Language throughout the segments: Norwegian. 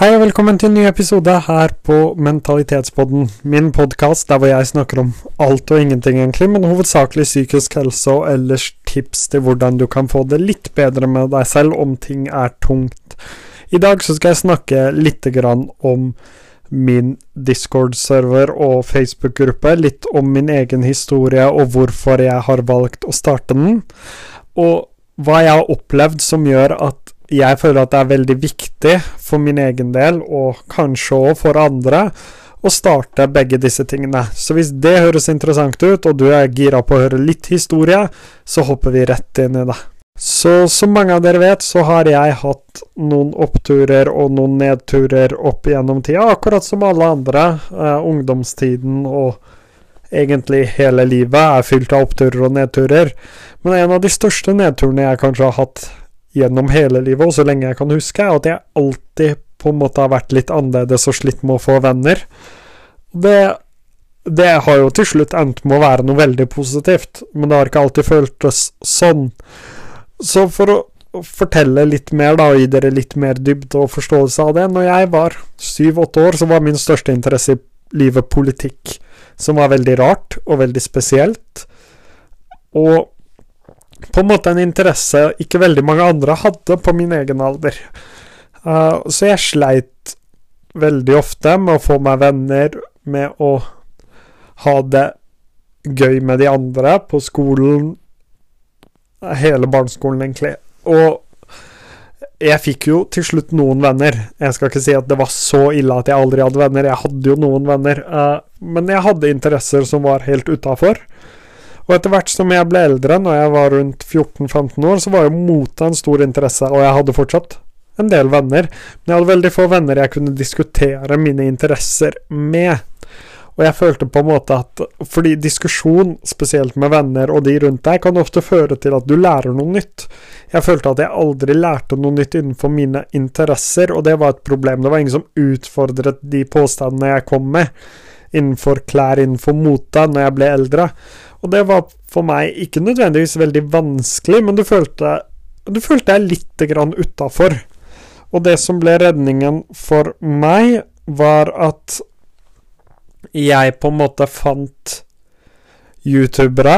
Hei og velkommen til en ny episode her på Mentalitetspodden. Min podkast der hvor jeg snakker om alt og ingenting, egentlig, men hovedsakelig psykisk helse og ellers tips til hvordan du kan få det litt bedre med deg selv om ting er tungt. I dag så skal jeg snakke litt om min Discord-server og Facebook-gruppe, litt om min egen historie og hvorfor jeg har valgt å starte den, og hva jeg har opplevd som gjør at jeg føler at det er veldig viktig for min egen del, og kanskje òg for andre, å starte begge disse tingene. Så hvis det høres interessant ut, og du er gira på å høre litt historie, så hopper vi rett inn i det. Så som mange av dere vet, så har jeg hatt noen oppturer og noen nedturer opp igjennom tida, akkurat som alle andre. Eh, ungdomstiden og egentlig hele livet er fylt av oppturer og nedturer. Men en av de største nedturene jeg kanskje har hatt gjennom hele livet, og så lenge jeg kan huske, at jeg alltid på en måte har vært litt annerledes og slitt med å få venner. Det, det har jo til slutt endt med å være noe veldig positivt, men det har ikke alltid føltes sånn. Så for å fortelle litt mer, da, og gi dere litt mer dybde og forståelse av det Når jeg var syv-åtte år, så var min største interesse i livet politikk, som var veldig rart og veldig spesielt. Og på en måte en interesse ikke veldig mange andre hadde på min egen alder. Uh, så jeg sleit veldig ofte med å få meg venner, med å ha det gøy med de andre på skolen. Hele barneskolen, egentlig. Og jeg fikk jo til slutt noen venner. Jeg skal ikke si at det var så ille at jeg aldri hadde venner, jeg hadde jo noen venner. Uh, men jeg hadde interesser som var helt utafor. Og etter hvert som jeg ble eldre, når jeg var rundt 14-15 år, så var jo mote en stor interesse, og jeg hadde fortsatt en del venner. Men jeg hadde veldig få venner jeg kunne diskutere mine interesser med. Og jeg følte på en måte at Fordi diskusjon, spesielt med venner og de rundt deg, kan ofte føre til at du lærer noe nytt. Jeg følte at jeg aldri lærte noe nytt innenfor mine interesser, og det var et problem. Det var ingen som utfordret de påstandene jeg kom med innenfor klær, innenfor mote, når jeg ble eldre. Og det var for meg ikke nødvendigvis veldig vanskelig, men du følte, du følte deg litt grann utafor. Og det som ble redningen for meg, var at jeg på en måte fant youtubere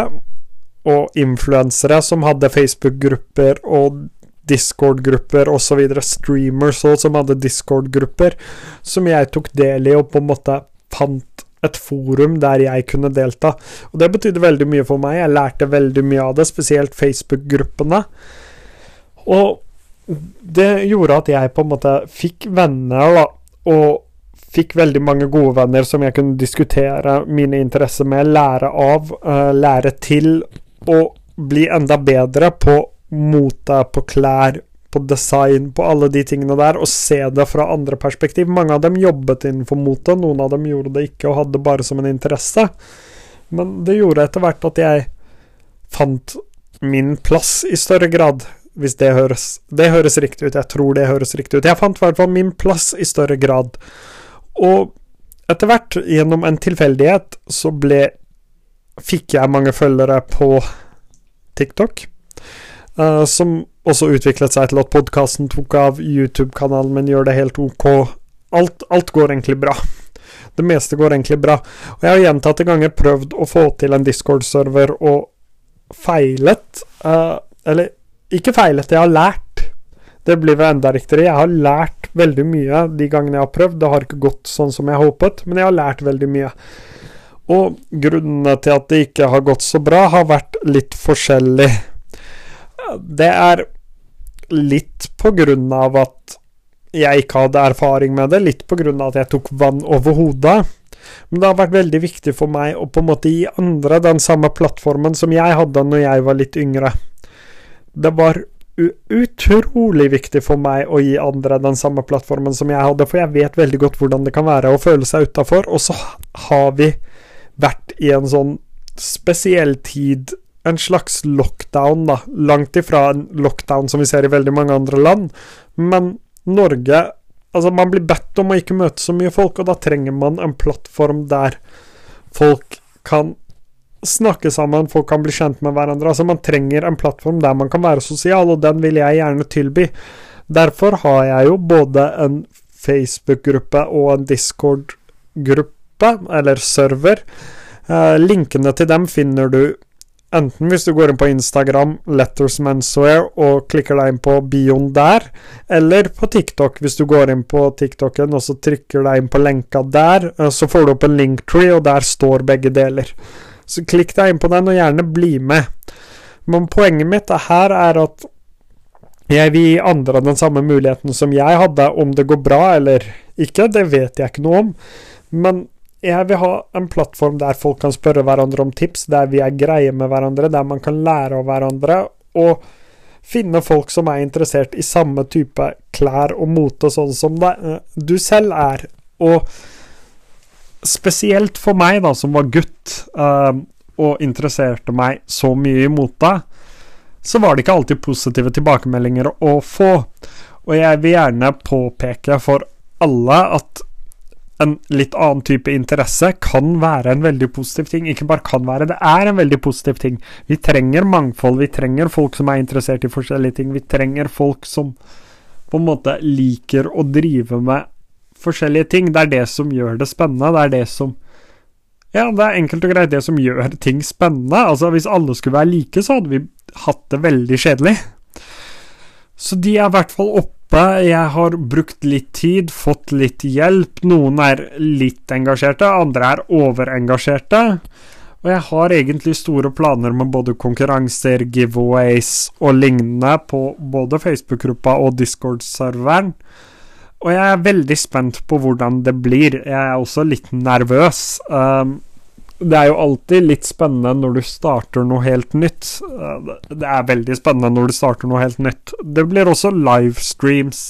og influensere som hadde Facebook-grupper og Discord-grupper osv., streamers òg som hadde Discord-grupper, som jeg tok del i og på en måte fant et forum der jeg kunne delta. Og det betydde veldig mye for meg. Jeg lærte veldig mye av det, spesielt Facebook-gruppene. Og det gjorde at jeg på en måte fikk venner, da, og fikk veldig mange gode venner som jeg kunne diskutere mine interesser med, lære av, uh, lære til, og bli enda bedre på mote, på klær, på design, på alle de tingene der, og se det fra andre perspektiv. Mange av dem jobbet innenfor mote, noen av dem gjorde det ikke og hadde bare som en interesse. Men det gjorde etter hvert at jeg fant min plass i større grad, hvis det høres Det høres riktig ut, jeg tror det høres riktig ut. Jeg fant i hvert fall min plass i større grad. Og etter hvert, gjennom en tilfeldighet, så ble Fikk jeg mange følgere på TikTok, uh, som også utviklet seg til at podkasten tok av, YouTube-kanalen min gjør det helt ok. Alt, alt, går egentlig bra. Det meste går egentlig bra. Og jeg har gjentatte ganger prøvd å få til en Discord-server og feilet. Uh, eller ikke feilet, jeg har lært. Det blir vel enda riktigere. Jeg har lært veldig mye de gangene jeg har prøvd. Det har ikke gått sånn som jeg håpet, men jeg har lært veldig mye. Og grunnene til at det ikke har gått så bra, har vært litt forskjellig. Det er litt på grunn av at jeg ikke hadde erfaring med det, litt på grunn av at jeg tok vann over hodet. Men det har vært veldig viktig for meg å på en måte gi andre den samme plattformen som jeg hadde når jeg var litt yngre. Det var utrolig viktig for meg å gi andre den samme plattformen som jeg hadde, for jeg vet veldig godt hvordan det kan være å føle seg utafor, og så har vi vært i en sånn spesiell tid en slags lockdown, da. Langt ifra en lockdown som vi ser i veldig mange andre land. Men Norge Altså, man blir bedt om å ikke møte så mye folk, og da trenger man en plattform der folk kan snakke sammen, folk kan bli kjent med hverandre. Altså, man trenger en plattform der man kan være sosial, og den vil jeg gjerne tilby. Derfor har jeg jo både en Facebook-gruppe og en Discord-gruppe, eller server. Eh, linkene til dem finner du enten hvis du går inn på Instagram, Letters Menswear, og klikker deg inn på bioen der, eller på TikTok hvis du går inn på TikToken og så trykker deg inn på lenka der, uh, så får du opp en linktree, og der står begge deler. Så klikk deg inn på den, og gjerne bli med. Men poenget mitt her er at jeg vil gi andre den samme muligheten som jeg hadde. Om det går bra eller ikke, det vet jeg ikke noe om. Men jeg vil ha en plattform der folk kan spørre hverandre om tips, der vi er greie med hverandre, der man kan lære av hverandre, og finne folk som er interessert i samme type klær og mote, sånn som det, eh, du selv er. Og spesielt for meg, da, som var gutt, uh, og interesserte meg så mye i mote, så var det ikke alltid positive tilbakemeldinger å få. Og jeg vil gjerne påpeke for alle at en litt annen type interesse kan være en veldig positiv ting. Ikke bare kan være, det er en veldig positiv ting. Vi trenger mangfold, vi trenger folk som er interessert i forskjellige ting. Vi trenger folk som på en måte liker å drive med forskjellige ting. Det er det som gjør det spennende. Det er det som Ja, det er enkelt og greit det som gjør ting spennende. Altså, hvis alle skulle være like, så hadde vi hatt det veldig kjedelig. Så de er i hvert fall oppe. Jeg har brukt litt tid, fått litt hjelp. Noen er litt engasjerte, andre er overengasjerte. Og jeg har egentlig store planer med både konkurranser, giveaways og lignende på både Facebook-gruppa og Discord-serveren. Og jeg er veldig spent på hvordan det blir. Jeg er også litt nervøs. Um, det er jo alltid litt spennende når du starter noe helt nytt. Uh, det er veldig spennende når du starter noe helt nytt. Det blir også livestreams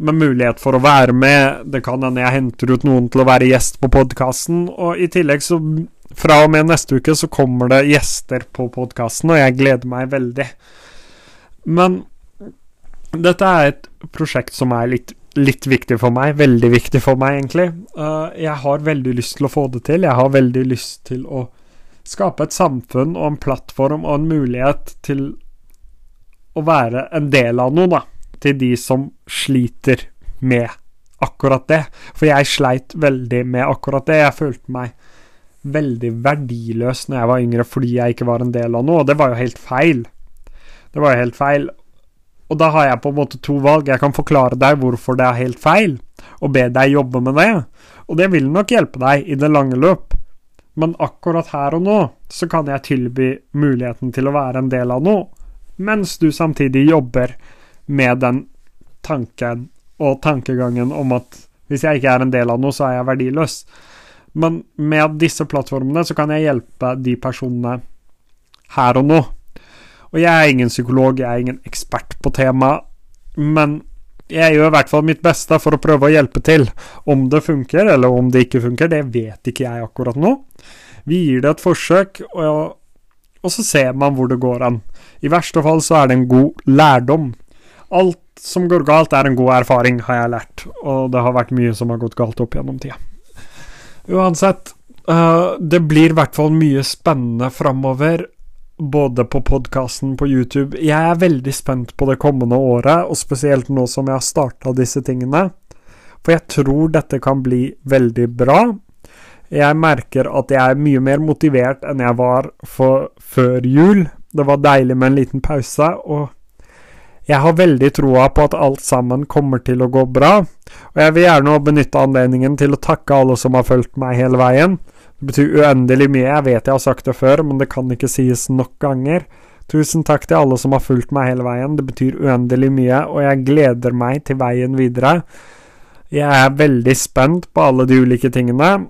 med mulighet for å være med. Det kan hende jeg henter ut noen til å være gjest på podkasten. Og i tillegg, så fra og med neste uke, så kommer det gjester på podkasten, og jeg gleder meg veldig. Men dette er et prosjekt som er litt litt viktig for meg. Veldig viktig for meg, egentlig. Uh, jeg har veldig lyst til å få det til. Jeg har veldig lyst til å skape et samfunn og en plattform og en mulighet til å være en del av noe, da. Til de som sliter med akkurat det. For jeg sleit veldig med akkurat det. Jeg følte meg veldig verdiløs når jeg var yngre fordi jeg ikke var en del av noe, og det var jo helt feil. Det var jo helt feil. Og da har jeg på en måte to valg. Jeg kan forklare deg hvorfor det er helt feil, og be deg jobbe med det. Og det vil nok hjelpe deg i det lange løp. Men akkurat her og nå så kan jeg tilby muligheten til å være en del av noe, mens du samtidig jobber med den tanken og tankegangen om at hvis jeg ikke er en del av noe, så er jeg verdiløs. Men med disse plattformene så kan jeg hjelpe de personene her og nå og jeg er ingen psykolog, jeg er ingen ekspert på temaet, men jeg gjør i hvert fall mitt beste for å prøve å hjelpe til. Om det funker, eller om det ikke funker, det vet ikke jeg akkurat nå. Vi gir det et forsøk, og, og så ser man hvor det går an. I verste fall så er det en god lærdom. Alt som går galt, er en god erfaring, har jeg lært, og det har vært mye som har gått galt opp gjennom tida. Uansett, uh, det blir i hvert fall mye spennende framover både på podkasten på YouTube. Jeg er veldig spent på det kommende året, og spesielt nå som jeg har starta disse tingene. For jeg tror dette kan bli veldig bra. Jeg merker at jeg er mye mer motivert enn jeg var før jul. Det var deilig med en liten pause, og jeg har veldig troa på at alt sammen kommer til å gå bra. Og jeg vil gjerne benytte anledningen til å takke alle som har fulgt meg hele veien. Det betyr uendelig mye. Jeg vet jeg har sagt det før, men det kan ikke sies nok ganger. Tusen takk til alle som har fulgt meg hele veien. Det betyr uendelig mye, og jeg gleder meg til veien videre. Jeg er veldig spent på alle de ulike tingene.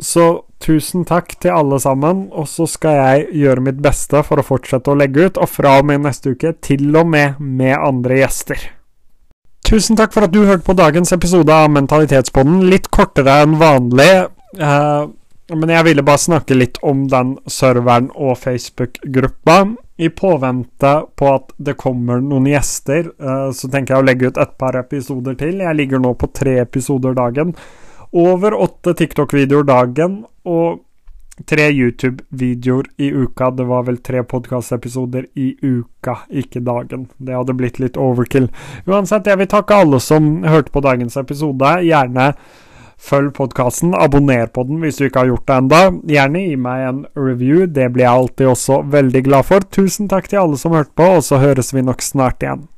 Så tusen takk til alle sammen, og så skal jeg gjøre mitt beste for å fortsette å legge ut, og fra og med neste uke til og med med andre gjester. Tusen takk for at du hørte på dagens episode av Mentalitetspodden. Litt kortere enn vanlig. Uh, men jeg ville bare snakke litt om den serveren og Facebook-gruppa. I påvente på at det kommer noen gjester, uh, så tenker jeg å legge ut et par episoder til. Jeg ligger nå på tre episoder dagen. Over åtte TikTok-videoer dagen. Og tre YouTube-videoer i uka. Det var vel tre podkastepisoder i uka, ikke dagen. Det hadde blitt litt overkill. Uansett, jeg vil takke alle som hørte på dagens episode. Gjerne følg podkasten, abonner på den hvis du ikke har gjort det enda. Gjerne gi meg en review, det blir jeg alltid også veldig glad for. Tusen takk til alle som hørte på, og så høres vi nok snart igjen.